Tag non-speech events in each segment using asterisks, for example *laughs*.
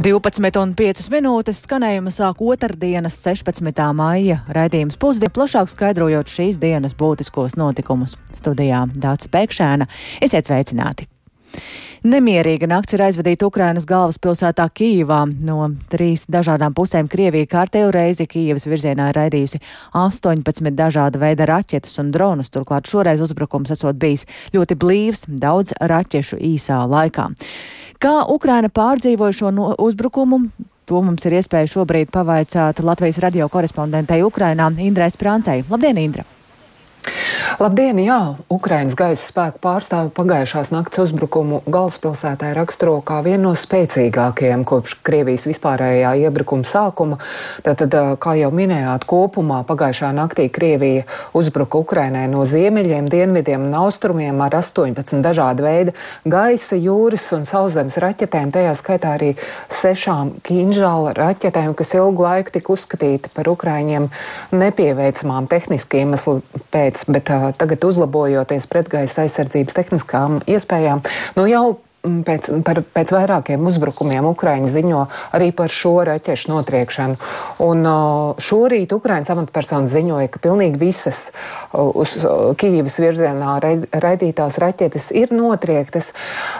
12,5 minūtes skanējuma sāk otrdienas 16. maija raidījums pusdienu plašāk skaidrojot šīs dienas būtiskos notikumus. Studijā Dāca Pēkšēna. Esiet sveicināti! Nemierīga nakts ir aizvadīta Ukrainas galvaspilsētā Kīvā. No trīs dažādām pusēm Krievija kārtējo reizi Kīvas virzienā ir raidījusi 18 dažāda veida raķetes un dronus. Turklāt šoreiz uzbrukums esot bijis ļoti blīvs, daudz raķešu īsā laikā. Kā Ukraina pārdzīvoja šo no uzbrukumu? To mums ir iespēja šobrīd pavaicāt Latvijas radio korespondentei Ukrainā Indrai Sprāncei. Labdien, Indra! Labdien! Jā, Ukraiņas gaisa spēku pārstāvi pagājušās nakts uzbrukumu galvaspilsētā raksturo kā vienu no spēcīgākajiem kopš Krievijas vispārējā iebrukuma sākuma. Tātad, kā jau minējāt, kopumā pagājušā naktī Krievija uzbruka Ukrainai no ziemeļiem, dienvidiem un austrumiem ar 18 dažādu veidu gaisa, jūras un sauszemes raķetēm, tajā skaitā arī sešām kinžāla raķetēm, kas ilgu laiku tika uzskatīti par Ukraiņiem nepieveicamām tehniski iemeslu pēc pēc, bet uh, tagad uzlabojoties pretgaisa aizsardzības tehniskām iespējām, nu jau pēc, par, pēc vairākiem uzbrukumiem Ukraiņi ziņo arī par šo raķešu notriekšanu. Un šorīt Ukraiņas amatpersonas ziņoja, ka pilnīgi visas uz Kīivas virzienā raidītās raķetes ir notriektas.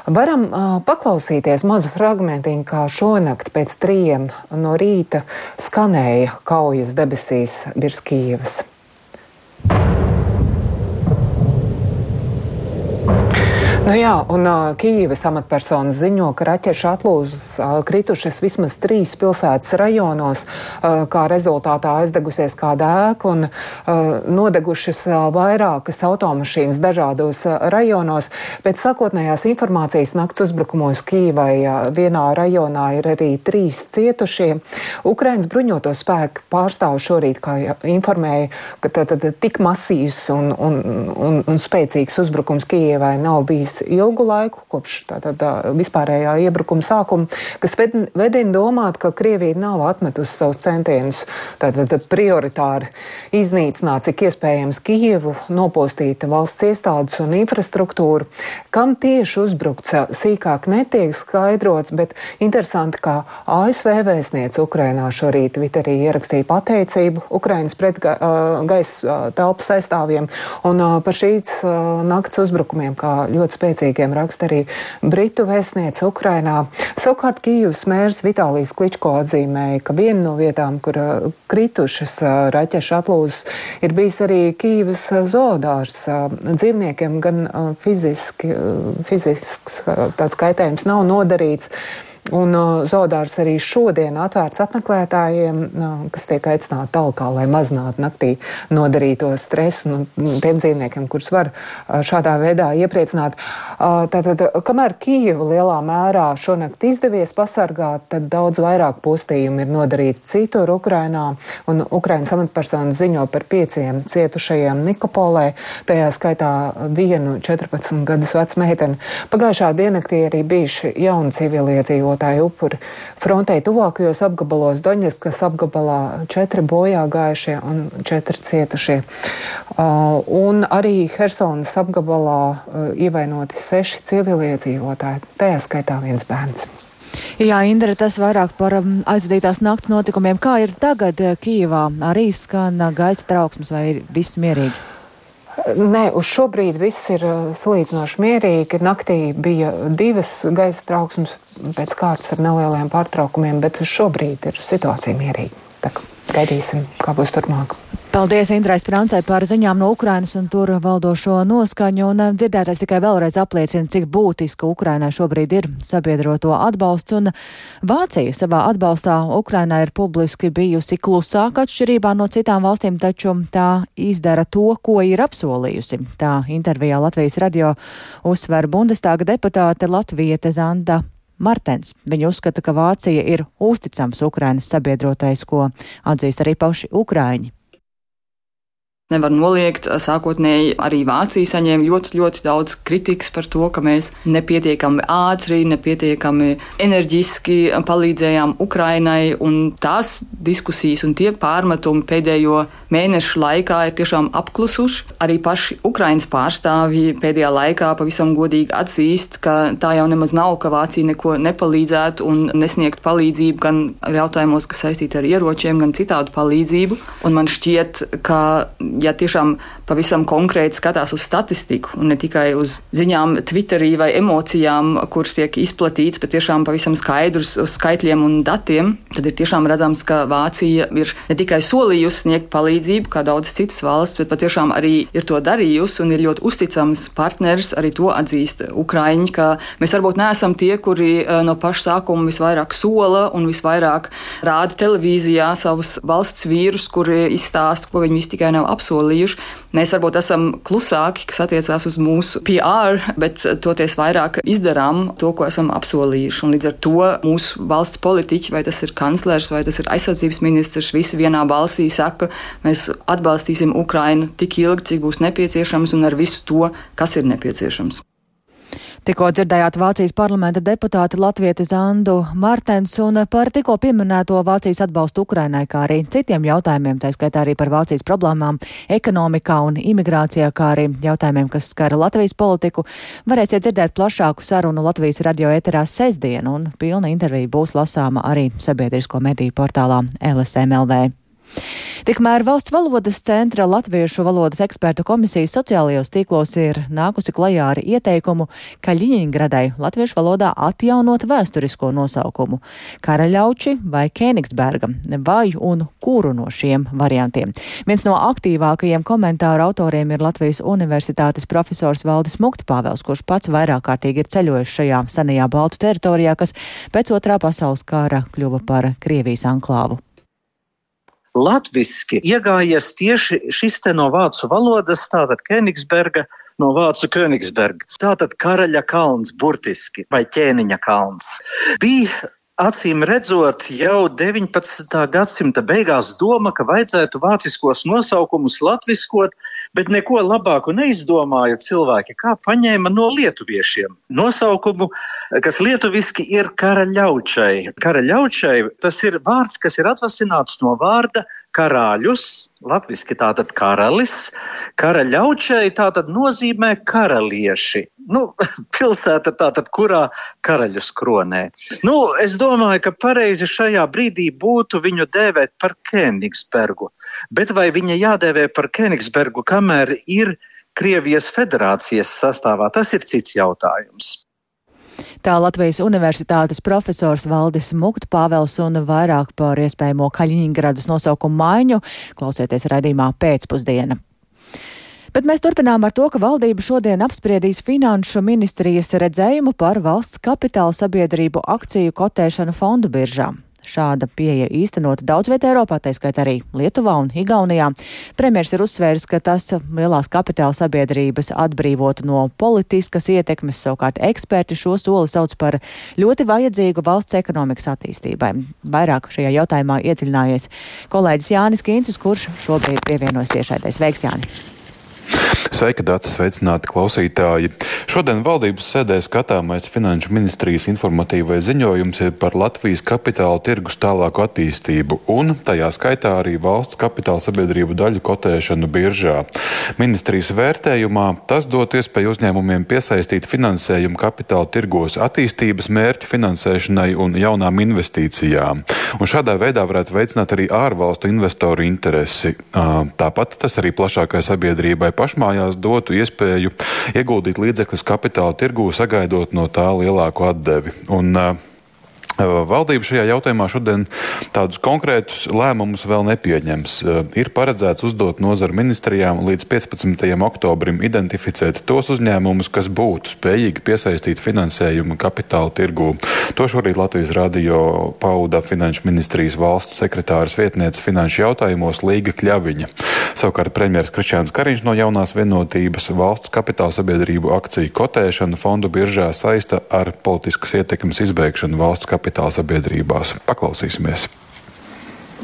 Varam paklausīties mazu fragmentiņu, kā šonakt pēc trījiem no rīta skanēja kaujas debesīs virs Kīivas. Nu jā, un uh, Kīivas amatpersonas ziņo, ka raķešu atlūzas uh, kritušas vismaz trīs pilsētas rajonos, uh, kā rezultātā aizdegusies kāda ēka un uh, nodegušas uh, vairākas automašīnas dažādos uh, rajonos. Pēc sākotnējās informācijas nakts uzbrukumos Kīvai uh, vienā rajonā ir arī trīs cietušie. Ukrainas bruņoto spēku pārstāvu šorīt, kā informēja, ka tad, tad tik masīvs un, un, un, un spēcīgs uzbrukums Kīvai nav bijis ilgu laiku, kopš tātad vispārējā iebrukuma sākuma, kas vedina domāt, ka Krievija nav atmetusi savus centienus tātad prioritāri iznīcināt, cik iespējams Kijevu, nopostīt valsts iestādes un infrastruktūru. Kam tieši uzbrukts sīkāk netiek skaidrots, bet interesanti, kā ASV vēstniece Ukrainā šorīt Twitterī ierakstīja pateicību Ukrainas pret gaisa telpas aizstāvjiem un par šīs nakts uzbrukumiem, kā ļoti spēcīgi spēcīgiem raksta arī Britu vēstniece Ukrainā. Savukārt Kīvas mērs Vitālijas Kličko atzīmēja, ka viena no vietām, kur uh, kritušas uh, raķešu atlūzas, ir bijis arī Kīvas uh, zoodārs. Dzīvniekiem gan fiziski, fizisks tāds kaitējums nav nodarīts. Un uh, zoodārs arī šodien atvērts apmeklētājiem, uh, kas tiek aicināti talkā, lai mazinātu naktī nodarīto stresu un nu, tiem dzīvniekiem, kurus var uh, šādā veidā iepriecināt. Uh, tātad, kamēr Kijevu lielā mērā šonakt izdevies pasargāt, tad daudz vairāk postījumu ir nodarīti citur Ukrainā, un Ukrainas amatpersonas ziņo par pieciem cietušajiem Nikopolē, tajā skaitā vienu 14 gadus vecu meiteni. Pagājušā diennaktī arī bijuši jauni civiliedzīvotāji iedzīvotāju upuri. Frontē tuvākajos apgabalos Doņetskas apgabalā četri bojā gājušie un četri cietušie. Uh, un arī Hersonas apgabalā uh, ievainoti seši civiliedzīvotāji, tajā skaitā viens bērns. Jā, Indra, tas vairāk par um, aizvadītās nakts notikumiem. Kā ir tagad uh, Kīvā? Arī skan gaisa trauksmes vai ir viss mierīgi? Nē, uz šo brīdi viss ir salīdzinoši mierīgi. Naktī bija divas gaisa trauksmes pēc kārtas ar nelieliem pārtraukumiem, bet uz šo brīdi ir situācija mierīga. Tā, gaidīsim, kā būs turpmāk. Paldies Indrais Prancai par ziņām no Ukrainas un tur valdošo noskaņu, un eh, dzirdētais tikai vēlreiz apliecina, cik būtiska Ukrainai šobrīd ir sabiedroto atbalsts, un Vācija savā atbalstā Ukrainai ir publiski bijusi klusāka atšķirībā no citām valstīm, taču tā izdara to, ko ir apsolījusi. Tā intervijā Latvijas radio uzsver Bundestāga deputāte Latviete Zanda Martens. Viņa uzskata, ka Vācija ir uzticams Ukrainas sabiedrotais, ko atzīst arī paši Ukraiņi. Nevar noliegt, sākotnēji arī Vācija saņēma ļoti, ļoti daudz kritikas par to, ka mēs nepietiekami ātri, nepietiekami enerģiski palīdzējām Ukrainai, un tās diskusijas un tie pārmetumi pēdējo mēnešu laikā ir tiešām apklusuši. Arī paši Ukrainas pārstāvji pēdējā laikā pavisam godīgi atzīst, ka tā jau nemaz nav, ka Vācija neko nepalīdzētu un nesniegtu palīdzību gan jautājumos, kas saistīti ar ieročiem, gan citādu palīdzību. Un man šķiet, ka ja tiešām pavisam konkrēti skatās uz statistiku un ne tikai uz ziņām Twitterī vai emocijām, kuras tiek izplatīts, bet tiešām pavisam skaidrus uz skaitļiem un datiem, tad ir tiešām redzams, ka Vācija ir ne tikai solījusi sniegt palīdzību, kā daudzas citas valsts, bet patiešām arī ir to darījusi un ir ļoti uzticams partners. Arī to atzīst Ukraiņi, ka mēs varbūt neesam tie, kuri eh, no paša sākuma visvairāk sola un visvairāk rāda televīzijā savus valsts vīrus, kuri izstāsta, ko viņi visi tikai nav apsolījuši apsolījuši. Mēs varbūt esam klusāki, kas attiecās uz mūsu PR, bet toties vairāk izdarām to, ko esam apsolījuši. Un līdz ar to mūsu valsts politiķi, vai tas ir kanclers, vai tas ir aizsardzības ministrs, visi vienā balsī saka, mēs atbalstīsim Ukrainu tik ilgi, cik būs nepieciešams un ar visu to, kas ir nepieciešams. Tikko dzirdējāt Vācijas parlamenta deputāti Latvieti Zandu Martens un par tikko pieminēto Vācijas atbalstu Ukrainai, kā arī citiem jautājumiem, tā skaitā arī par Vācijas problēmām ekonomikā un imigrācijā, kā arī jautājumiem, kas skara Latvijas politiku. Varēsiet dzirdēt plašāku sarunu Latvijas radio eterā sestdien, un pilna intervija būs lasāma arī sabiedrisko mediju portālā LSMLV. Tikmēr valsts valodas centra Latviešu valodas ekspertu komisijas sociālajos tīklos ir nākusi klajā ar ieteikumu Kaļiņingradai latviešu valodā atjaunot vēsturisko nosaukumu - Karaļauči vai Kēnigsberga, vai un kuru no šiem variantiem. Viens no aktīvākajiem komentāru autoriem ir Latvijas Universitātes profesors Valdis Muktpāvels, kurš pats vairāk kārtīgi ir ceļojis šajā senajā Baltu teritorijā, kas pēc otrā pasaules kara kļuva par Krievijas anklāvu latviski iegājies tieši šis te no vācu valodas, tātad Kenigsberga. No vācu Königsberga. Tātad karaļa kalns, burtiski, vai ķēniņa kalns. Bija acīm redzot, jau 19. gadsimta beigās doma, ka vajadzētu vāciskos nosaukumus latviskot, bet neko labāku neizdomāja cilvēki, kā paņēma no lietuviešiem. Nosaukumu, kas lietuviski ir karaļaučai. Karaļaučai tas ir vārds, kas ir atvasināts no vārda karāļus, latviešu tātad karalis, karaļaučai tātad nozīmē karalieši. Nu, *laughs* pilsēta tātad, kurā karaļus kronē. Nu, es domāju, ka pareizi šajā brīdī būtu viņu dēvēt par Kēnigsbergu. Bet vai viņa jādēvē par Kēnigsbergu, kamēr ir Krievijas federācijas sastāvā, tas ir cits jautājums. Tā Latvijas Universitātes profesors Valdis Mukt Pāvels un vairāk par iespējamo Kaļiņgradas nosaukumu maiņu klausieties raidījumā pēcpusdiena. Bet mēs turpinām ar to, ka valdība šodien apspriedīs Finanšu ministrijas redzējumu par valsts kapitāla sabiedrību akciju kotēšanu fondu biržām. Šāda pieeja īstenota daudz vietā Eiropā, tā skaitā arī Lietuvā un Igaunijā. Premjers ir uzsvērs, ka tas lielās kapitāla sabiedrības atbrīvotu no politiskas ietekmes, savukārt eksperti šo soli sauc par ļoti vajadzīgu valsts ekonomikas attīstībai. Vairāk šajā jautājumā iedziļinājies kolēģis Jānis Kīncis, kurš šobrīd pievienojas tiešai. Sveiks, Jānis! Sveika, Dārts, sveicināti klausītāji! Šodien valdības sēdē skatāmais Finanšu ministrijas informatīvais ziņojums ir par Latvijas kapitāla tirgus tālāku attīstību un tajā skaitā arī valsts kapitāla sabiedrību daļu kotēšanu biržā. Ministrijas vērtējumā tas dot iespēju uzņēmumiem piesaistīt finansējumu kapitāla tirgos attīstības mērķu finansēšanai un jaunām investīcijām. Un šādā veidā varētu veicināt arī ārvalstu investoru interesi. Tāpat tas arī plašākai sabiedrībai pašmājās dotu iespēju ieguldīt līdzekļus kapitāla tirgū, sagaidot no tā lielāku atdevi. Un, uh, Valdība šajā jautājumā šodien tādus konkrētus lēmumus vēl nepieņems. Ir paredzēts uzdot nozaru ministrijām līdz 15. oktobrim identificēt tos uzņēmumus, kas būtu spējīgi piesaistīt finansējumu kapitāla tirgū. To šorīt Latvijas radio pauda Finanšu ministrijas valsts sekretāras vietniece finanšu jautājumos Līga Kļaviņa. Savukārt premjeras Krišņāns Kariņš no jaunās vienotības valsts kapitāla sabiedrību akciju kotēšanu fondu biržā saista ar politiskas ietekmes izbeigšanu valsts kapitāla kapitāla sabiedrībās. Paklausīsimies!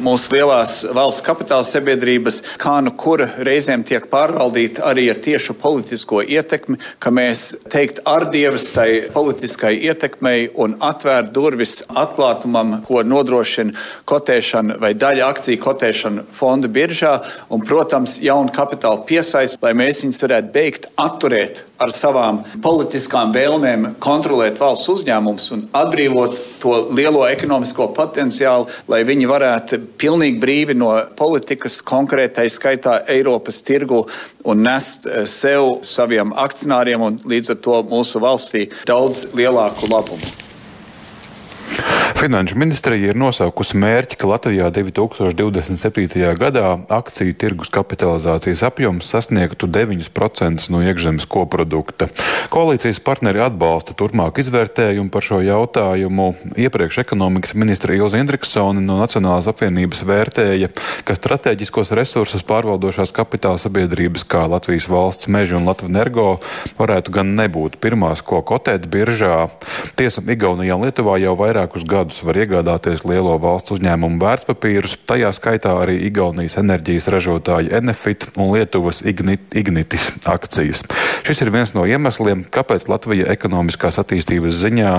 Mūsu lielās valsts kapitāla sabiedrības, kā nu kura reizēm tiek pārvaldīta arī ar tiešu politisko ietekmi, ka mēs teikt ar dievas tai politiskai ietekmei un atvērt durvis atklātumam, ko nodrošina kotēšana vai daļa akciju kotēšana fonda biržā un, protams, jaunu kapitālu piesaist, lai mēs viņus varētu beigt atturēt ar savām politiskām vēlmēm kontrolēt valsts uzņēmumus un atbrīvot to lielo ekonomisko potenciālu, lai viņi varētu pilnīgi brīvi no politikas, konkrētai skaitā Eiropas tirgu un nest eh, sev, saviem akcionāriem un līdz ar to mūsu valstī daudz lielāku labumu. Finanšu ministrija ir nosaukusi mērķi, ka Latvijā 2027. gadā akciju tirgus kapitalizācijas apjoms sasniegtu 9% no iekšzemes koprodukta. Koalīcijas partneri atbalsta turpmāk izvērtējumu par šo jautājumu. Iepriekš ekonomikas ministra Ilza Indriksone no Nacionālās apvienības vērtēja, ka strateģiskos resursus pārvaldošās kapitāla sabiedrības kā Latvijas valsts meža un Latvijas energo varētu gan nebūt pirmās, ko kotēt biržā. Tiesa, Igaunijā un Lietuvā jau vairākus gadus var iegādāties lielo valsts uzņēmumu vērtspapīrus, tajā skaitā arī Igaunijas enerģijas ražotāja Enefit un Lietuvas Ignit, Ignitis akcijas. Šis ir viens no iemesliem, kāpēc Latvija ekonomiskās attīstības ziņā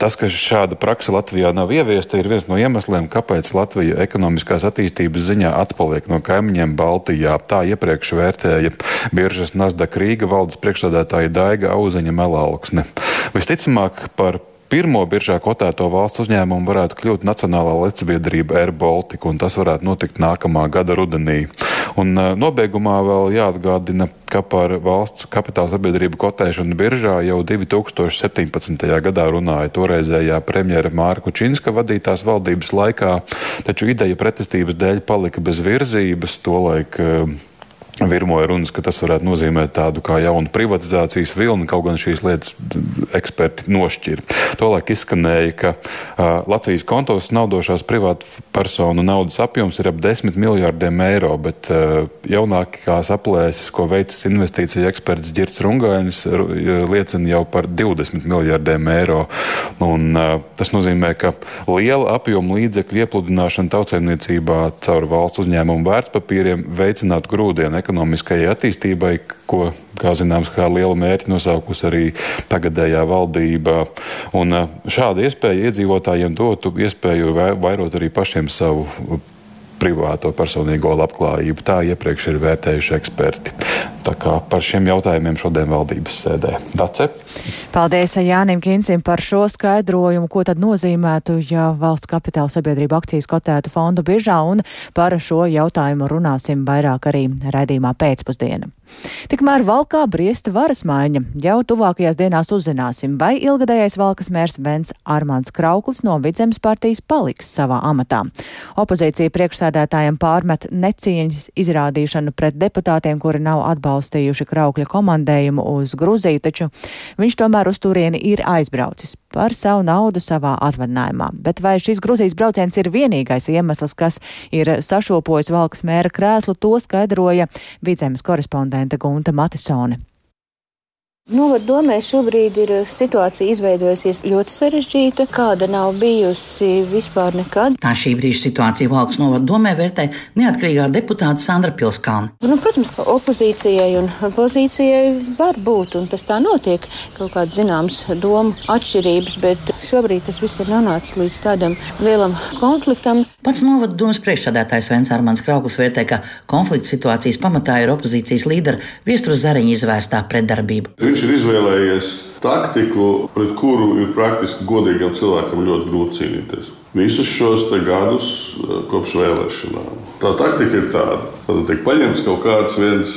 tas, ka šāda praksa Latvijā nav ieviesta, ir viens no iemesliem, kāpēc Latvija ekonomiskās attīstības ziņā atpaliek no kaimiņiem Baltijā. Tā iepriekš vērtēja biržas Nasdaq Rīga valdes priekšsādātāja Daiga Auzeņa Melauksne. Visticamāk par pirmo biržā kotēto valsts uzņēmumu varētu kļūt Nacionālā lecbiedrība Air Baltica, un tas varētu notikt nākamā gada rudenī. Un uh, nobeigumā vēl jāatgādina, ka par valsts kapitāla sabiedrību kotēšanu biržā jau 2017. gadā runāja toreizējā premjera Mārka Činska vadītās valdības laikā, taču ideja pretestības dēļ palika bez virzības, tolaik uh, Virmoja runas, ka tas varētu nozīmēt tādu kā jaunu privatizācijas vilni, kaut gan šīs lietas eksperti nošķir. Tolēk izskanēja, ka uh, Latvijas kontos naudošās privātu personu naudas apjoms ir ap 10 miljārdiem eiro, bet uh, jaunākās aplēses, ko veicis investīcija eksperts Girts Rungainis, liecina jau par 20 miljārdiem eiro. Un, uh, tas nozīmē, ka liela apjoma līdzekļu iepludināšana tautsēmniecībā caur valsts uzņēmumu vērtspapīriem veicinātu grūdienu ekonomiskajai attīstībai, ko, kā zināms, kā lielu mērķi nosaukusi arī tagadējā valdība. Un šāda iespēja iedzīvotājiem dotu iespēju vairot arī pašiem savu privāto personīgo labklājību. Tā iepriekš ir vērtējuši eksperti. Tā kā par šiem jautājumiem šodien valdības sēdē. Dace? Paldies Jānim Kinsim par šo skaidrojumu, ko tad nozīmētu, ja valsts kapitāla sabiedrība akcijas kotētu fondu biržā, un par šo jautājumu runāsim vairāk arī raidījumā pēcpusdiena. Tikmēr valkā briesta varas maiņa. Jau tuvākajās dienās uzzināsim, vai ilgadējais valkas mērs Vents Armāns Krauklis no Vidzemes partijas paliks savā amatā. Opozīcija priekšsēdētājiem pārmet necieņas izrādīšanu pret deputātiem, kuri nav atbalstījuši Kraukļa komandējumu uz Gruziju, taču viņš tomēr uz turieni ir aizbraucis par savu naudu savā atvaļinājumā. Bet vai šis Gruzijas brauciens ir vienīgais iemesls, kas ir sašopojis valkas mēra krēslu, to skaidroja Vidzemes korespondente Gunta Matisone. Novadu domē šobrīd ir situācija izveidojusies ļoti sarežģīta, kāda nav bijusi vispār nekad. Tā šī brīža situācija Valks novadu domē vērtē neatkarīgā deputāta Sandra Pilskāna. Nu, protams, ka opozīcijai un pozīcijai var būt, un tas tā notiek, kaut kāds zināms domu atšķirības, bet šobrīd tas viss ir nonācis līdz tādam lielam konfliktam. Pats novadu domas priekšsādātājs Vens Armāns Krauklis vērtē, ka konflikta situācijas pamatā ir opozīcijas līdera Viestru Zariņa izvērstā pretdarbība. Viņš ir izvēlējies taktiku, pret kuru ir praktiski godīgam cilvēkam ļoti grūti cīnīties. Visus šos gadus eh, kopš vēlēšanām. Tā taktika ir tāda, ka tiek paņemts kaut kāds viens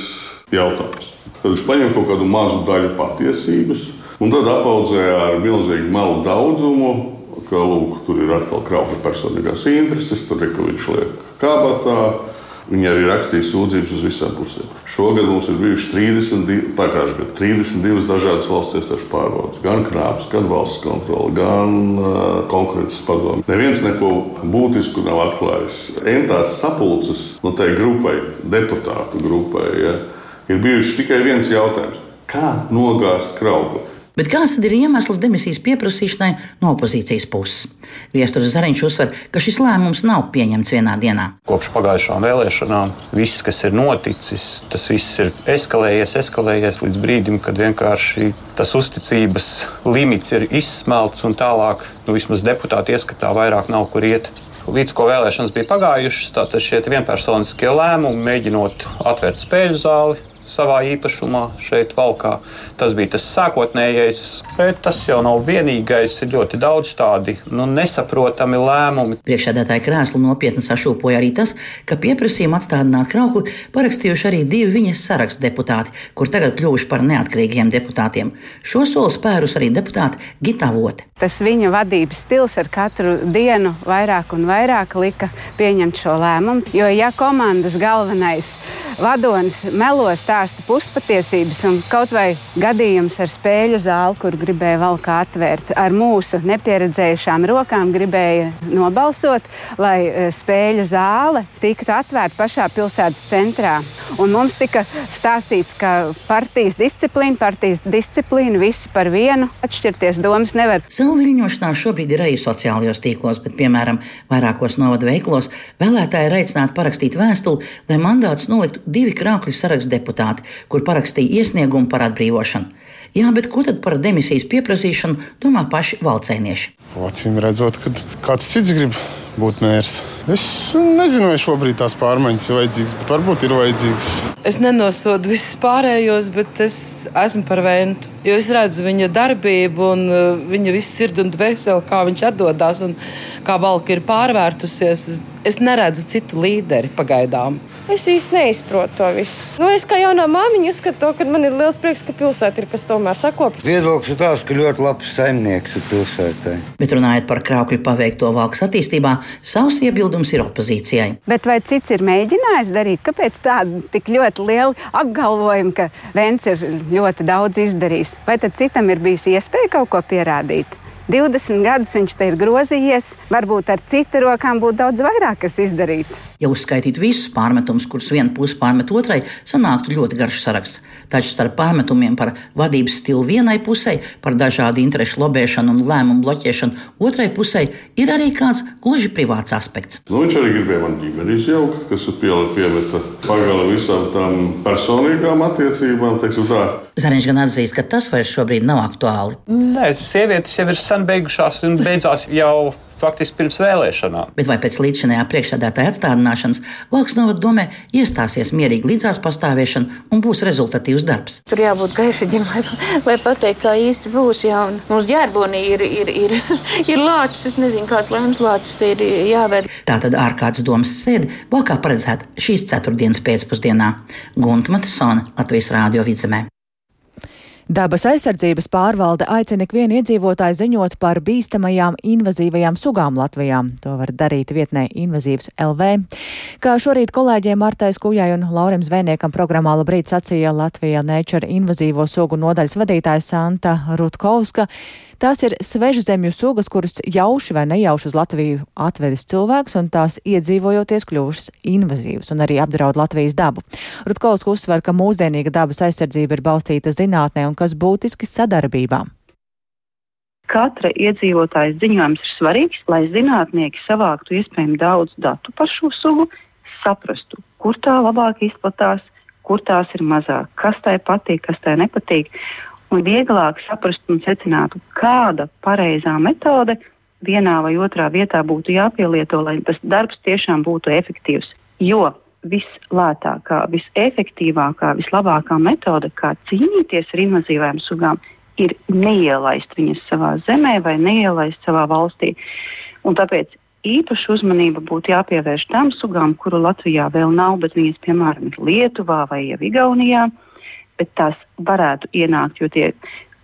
jautājums. Tad viņš paņem kaut kādu mazu daļu patiesības, un tad apaudzē ar milzīgu melu daudzumu, ka lūk, tur ir atkal krauja personīgās intereses, tad ir, ka viņš liek kabatā Viņi arī rakstīja sūdzības uz visām pusēm. Šogad mums ir bijušas 32, pagājušajā gadā 32 dažādas valsts iestāžu pārbaudes. Gan krāpes, gan valsts kontrole, gan uh, konkurences padomu. Neviens neko būtisku nav atklājis. Entās sapulces no tai grupai, deputātu grupai, ja, ir bijušas tikai viens jautājums. Kā nogāzt kraukli? Bet kāds tad ir iemesls demisijas pieprasīšanai no opozīcijas puses? Viestures Zariņš uzsver, ka šis lēmums nav pieņemts vienā dienā. Kopš pagājušām vēlēšanām viss, kas ir noticis, tas viss ir eskalējies, eskalējies līdz brīdim, kad vienkārši tas uzticības limits ir izsmelts un tālāk, nu, vismaz deputāti ieskatā, vairāk nav kur iet līdz ko vēlēšanas bija pagājušas, tad šie vienpersoniskie lēmumi, mēģinot atvērt spēļu zāli, savā īpašumā šeit valkā. Tas bija tas sākotnējais, bet tas jau nav vienīgais. Ir ļoti daudz tādi nu, nesaprotami lēmumi. Priekšsēdētāja krēslu nopietni sašūpoja arī tas, ka pieprasījumu atstādināt kraukli parakstījuši arī divi viņas sarakstu deputāti, kur tagad kļuvuši par neatkarīgiem deputātiem. Šo soli spērus arī deputāte Gita Vote. Tas viņa vadības stils ar katru dienu vairāk un vairāk lika pieņemt šo lēmumu. Jo ja komandas galvenais vadonis melo stāsta puspatiesības un kaut vai gadījums ar spēļu zāli, kur gribēja valkā atvērt ar mūsu nepieredzējušām rokām, gribēja nobalsot, lai e, spēļu zāle tiktu atvērta pašā pilsētas centrā. Un mums tika stāstīts, ka partijas disciplīna, partijas disciplīna, visi par vienu atšķirties domas nevar. Savu viļņošanās šobrīd ir arī sociālajos tīklos, bet, piemēram, vairākos novada veiklos vēlētāji ir aicināti parakstīt vēstuli, lai mandātus noliktu divi krākļu sarakstu deputāti, kur parakstīja iesniegumu par atbrīvošanu. Jā, bet ko tad par demisijas pieprasīšanu domā paši valcēnieši? Acīm redzot, ka kāds cits grib būt mērs. Es nezinu, vai šobrīd tās pārmaiņas ir vajadzīgas, bet varbūt ir vajadzīgas. Es nenosodu visus pārējos, bet es esmu par ventu. Jo es redzu viņa darbību, un uh, viņa visu sirdi un dvēseli, kā viņš atdodas un kā valka ir pārvērtusies. Es, es neredzu citu līderi pagaidām. Es īsti neizprotu to visu. Nu, es kā jaunā māmiņa uzskatu, to, ka man ir liels prieks, ka pilsēta ir kas tomēr sakopta. Viedoklis ir tāds, ka ļoti labs saimnieks ir pilsētai. Bet runājot par kraukļu paveikto valks attīstībā, savs iebildums ir opozīcijai. Bet vai cits ir mēģinājis darīt? Kāpēc tādi tik ļoti lieli apgalvojumi, ka Vents ir ļoti daudz izdarījis? Vai tad citam ir bijusi iespēja kaut ko pierādīt? 20 gadus viņš te ir grozījies, varbūt ar citu rokām būtu daudz vairāk kas izdarīts. Ja uzskaitītu visus pārmetumus, kurus viena puse pārmet otrai, sanāktu ļoti garš saraksts. Taču starp pārmetumiem par vadības stilu vienai pusē, par dažādu interešu lobēšanu un lēmumu bloķēšanu otrai pusē, ir arī kāds gluži privāts aspekts. Nu, viņš arī gribēja man ģimeni izjaukt, kas ir piemeta pagala visām tām personīgām attiecībām. Zariņš gan atzīst, ka tas vairs šobrīd nav aktuāli. Nē, sievietes jau ir sen beigušās un beidzās jau faktiski pirms vēlēšanām. Bet vai pēc līdzinājā priekšsēdētāja atstādināšanas Valks novada domē iestāsies mierīgi līdzās pastāvēšana un būs rezultatīvs darbs? Tur jābūt gaišaģim, lai, lai pateikt, kā īsti būs. Jā, un mums ģērbonī ir, ir, ir, *laughs* ir lācis, es nezinu, kāds lēmums lācis ir jāvērt. Tātad ārkārtas domas sēde Valkā paredzēta šīs ceturtdienas pēcpusdienā. Gunta Matisona, Latvijas Rādio vidzemē. Dabas aizsardzības pārvalde aicina ikvienu iedzīvotāju ziņot par bīstamajām invazīvajām sugām Latvijā. To var darīt vietnē invazīvs LV. Kā šorīt kolēģiem Martais Kujai un Laurim Zvēniekam programmā labrīt sacīja Latvijā Nature invazīvo sugu nodaļas vadītāja Santa Rutkovska, Tās ir svežzemju sugas, kuras jauši vai nejauši uz Latviju atvedis cilvēks, un tās iedzīvojoties kļuvušas invazīvas un arī apdraud Latvijas dabu. Rutkovs uzsver, ka mūsdienīga dabas aizsardzība ir balstīta zinātnē un kas būtiski sadarbībā. Katra iedzīvotāja ziņojums ir svarīgs, lai zinātnieki savāktu iespējami daudz datu par šo sugu, saprastu, kur tā labāk izplatās, kur tās ir mazāk, kas tai patīk, kas tai nepatīk un vieglāk saprast un secināt, kāda pareizā metode vienā vai otrā vietā būtu jāpielieto, lai tas darbs tiešām būtu efektīvs. Jo vislētākā, visefektīvākā, vislabākā metode, kā cīnīties ar invazīvām sugām, ir neielaist viņas savā zemē vai neielaist savā valstī. Un tāpēc īpaša uzmanība būtu jāpievērš tām sugām, kuru Latvijā vēl nav, bet viņas, piemēram, ir Lietuvā vai Igaunijā bet tās varētu ienākt, jo tie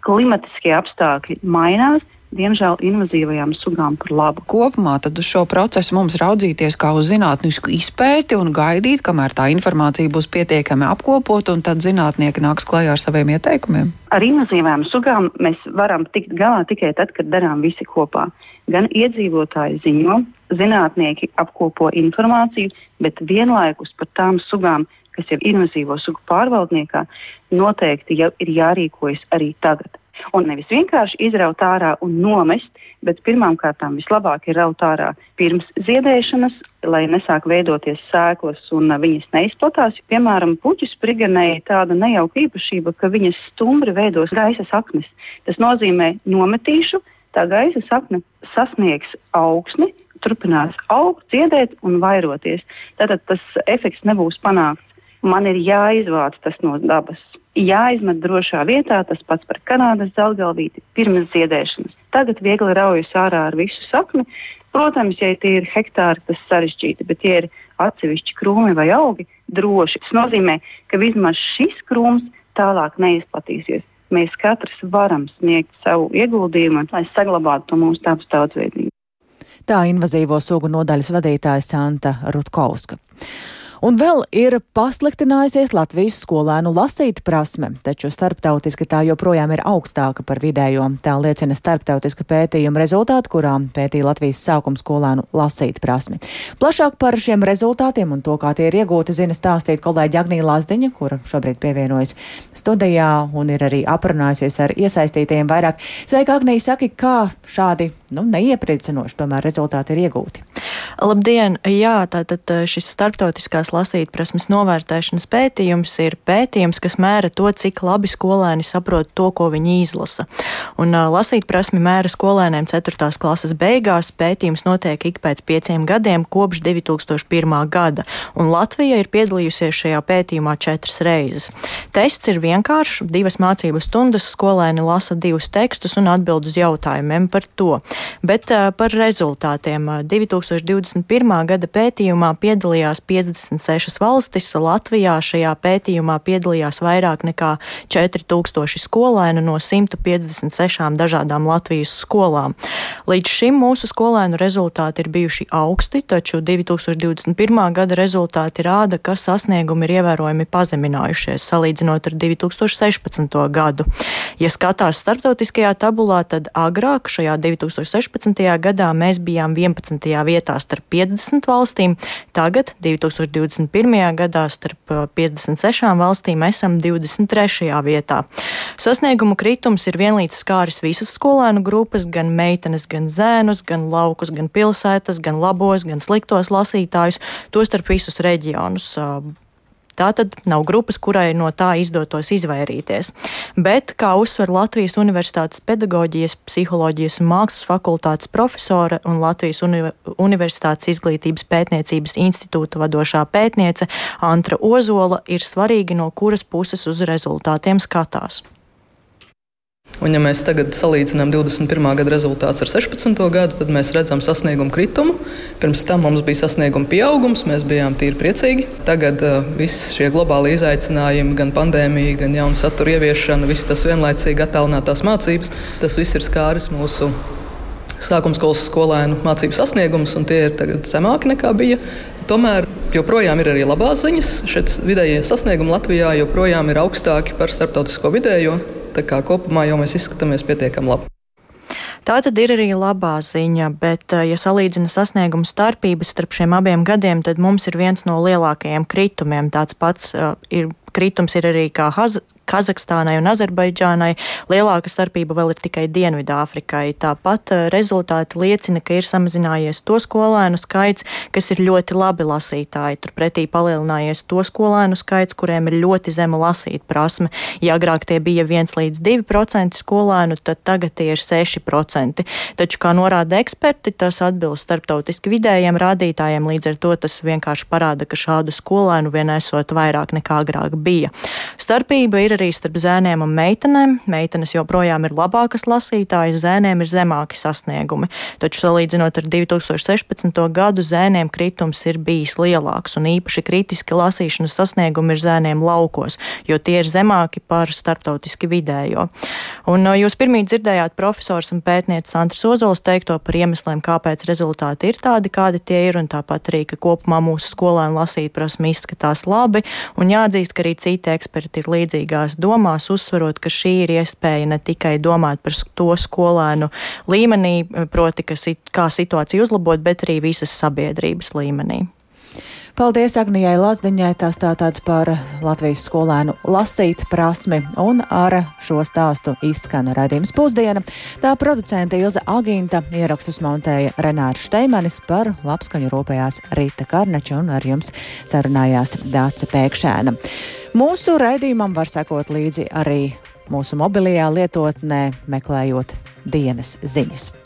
klimatiskie apstākļi mainās. Diemžēl invazīvajām sugām par labu. Kopumā tad uz šo procesu mums raudzīties kā uz zinātnisku izpēti un gaidīt, kamēr tā informācija būs pietiekami apkopota, un tad zinātnieki nāks klajā ar saviem ieteikumiem. Ar invazīvām sugām mēs varam tikt galā tikai tad, kad darām visi kopā. Gan iedzīvotāji ziņo, zinātnieki apkopo informāciju, bet vienlaikus par tām sugām kas ir invazīvo sugu pārvaldniekā, noteikti jau ir jārīkojas arī tagad. Un nevis vienkārši izraut ārā un nomest, bet pirmkārt vislabāk ir raut ārā pirms ziedēšanas, lai nesāk veidoties sēklas un viņas neizplatās. Piemēram, puķu spriganei ir tāda nejauka īpašība, ka viņas stumbri veidos gaisa saknes. Tas nozīmē, nometīšu, tā gaisa sakne sasniegs augsni, turpinās augt, ziedēt un vairoties. Tātad tas efekts nebūs panākts. Man ir jāizvāc tas no dabas jāizmet drošā vietā, tas pats par Kanādas zeltgalvīti, pirms ziedēšanas. Tagad viegli raujas ārā ar visu sakni. Protams, ja tie ir hektāri, tas sarežģīti, bet ja ir atsevišķi krūmi vai augi, droši. Tas nozīmē, ka vismaz šis krūms tālāk neizplatīsies. Mēs katrs varam sniegt savu ieguldījumu, lai saglabātu mūsu dabas daudzveidību. Tā invazīvo sugu nodaļas vadītāja Santa Rutkovska. Un vēl ir pasliktinājusies Latvijas skolēnu lasīt prasme, taču starptautiski tā joprojām ir augstāka par vidējo. Tā liecina starptautiska pētījuma rezultāti, kurām pētīja Latvijas sākuma skolēnu lasīt prasmi. Plašāk par šiem rezultātiem un to, kā tie ir iegūti, zina stāstīt kolēģi Agnija Lazdiņa, kura šobrīd pievienojas studijā un ir arī aprunājusies ar iesaistītajiem vairāk. Sveika, Agnija, saki, kā šādi nu, neiepriecinoši tomēr rezultāti ir iegūti? Labdien! Jā, tātad šis starptautiskās lasītprasmes novērtēšanas pētījums ir pētījums, kas mēra to, cik labi skolēni saprot to, ko viņi izlasa. Un uh, lasītprasmi mēra skolēniem 4. klases beigās. Pētījums notiek ik pēc pieciem gadiem kopš 2001. gada, un Latvija ir piedalījusies šajā pētījumā četras reizes. Tests ir vienkāršs, divas mācību stundas, skolēni lasa divus tekstus un atbild uz jautājumiem par to. Bet uh, par rezultātiem 2021. gada pētījumā piedalījās 50 26 valstis. Latvijā šajā pētījumā piedalījās vairāk nekā 4000 skolēnu no 156 dažādām Latvijas skolām. Līdz šim mūsu skolēnu rezultāti ir bijuši augsti, taču 2021. gada rezultāti rāda, ka sasniegumi ir ievērojami pazeminājušies salīdzinot ar 2016. gadu. Ja skatās starptautiskajā tabulā, tad agrāk šajā 2016. gadā mēs bijām 11. vietā starp 50 valstīm, tagad 2020. 21. gadā starp 56 uh, valstīm esam 23. vietā. Sasniegumu kritums ir vienlīdz skāris visas skolēnu grupas, gan meitenes, gan zēnus, gan laukus, gan pilsētas, gan labos, gan sliktos lasītājus, tostarp visus reģionus. Tā tad nav grupas, kurai no tā izdotos izvairīties. Bet, kā uzsver Latvijas Universitātes pedagoģijas, psiholoģijas un mākslas fakultātes profesore un Latvijas uni Universitātes izglītības pētniecības institūta vadošā pētniece Antra Ozola, ir svarīgi, no kuras puses uz rezultātiem skatās. Un, ja mēs tagad salīdzinām 21. gada rezultātus ar 16. gadu, tad mēs redzam sasniegumu kritumu. Pirms tam mums bija sasnieguma pieaugums, mēs bijām tīri priecīgi. Tagad uh, visi šie globāli izaicinājumi, gan pandēmija, gan jaunu satura ieviešana, viss tas vienlaicīgi attālinātās mācības, tas viss ir skāris mūsu sākuma skolas skolēnu mācību sasniegumus, un tie ir tagad zemāki nekā bija. Tomēr joprojām ir arī labās ziņas. Šeit vidējie sasniegumi Latvijā joprojām ir augstāki par starptautisko vidējo. Tā kā kopumā jau mēs izskatāmies pietiekami labi. Tā tad ir arī labā ziņa, bet, eh, ja salīdzina sasniegumu starpības starp šiem abiem gadiem, tad mums ir viens no lielākajiem kritumiem. Tāds pats uh, ir kritums ir arī kā Kazahstānai un Azerbaidžānai. Lielāka starpība vēl ir tikai Dienvidāfrikai. Tāpat eh, rezultāti liecina, ka ir samazinājies to skolēnu skaits, kas ir ļoti labi lasītāji. Turpretī palielinājies to skolēnu skaits, kuriem ir ļoti zema lasīt prasme. Ja agrāk tie bija 1 līdz 2% skolēnu, tad tagad tie ir 6%. Taču, kā norāda eksperti, tas atbilst starptautiski vidējiem rādītājiem, līdz ar to tas vienkārši parāda, ka šādu skolēnu vien esot vairāk nekā agrāk bija. Starpība ir ir arī starp zēniem un meitenēm. Meitenes joprojām ir labākas lasītājas, zēniem ir zemāki sasniegumi. Taču salīdzinot ar 2016. gadu, zēniem kritums ir bijis lielāks, un īpaši kritiski lasīšanas sasniegumi ir zēniem laukos, jo tie ir zemāki par starptautiski vidējo. Un jūs pirmie dzirdējāt profesors un pētniecis Antrs Ozols teikto par iemesliem, kāpēc rezultāti ir tādi, kādi tie ir, un tāpat arī, ka kopumā mūsu skolēnu lasīt prasme izskatās labi, un jāatzīst, ka arī citi eksperti ir līdzīgā savās domās, uzsverot, ka šī ir iespēja ne tikai domāt par to skolēnu līmenī, proti, ka, kā situāciju uzlabot, bet arī visas sabiedrības līmenī. Paldies Agnijai Lazdiņai, tas tātad par Latvijas skolēnu lasīt prasmi, un ar šo stāstu izskana raidījums pusdiena. Tā producente Ilza Agīnta ierakstus montēja Renārs Šteimanis par labskaņu rūpējās Rīta Karnača un ar jums sarunājās Dāca Pēkšēna. Mūsu raidījumam var sekot līdzi arī mūsu mobilajā lietotnē, meklējot dienas ziņas.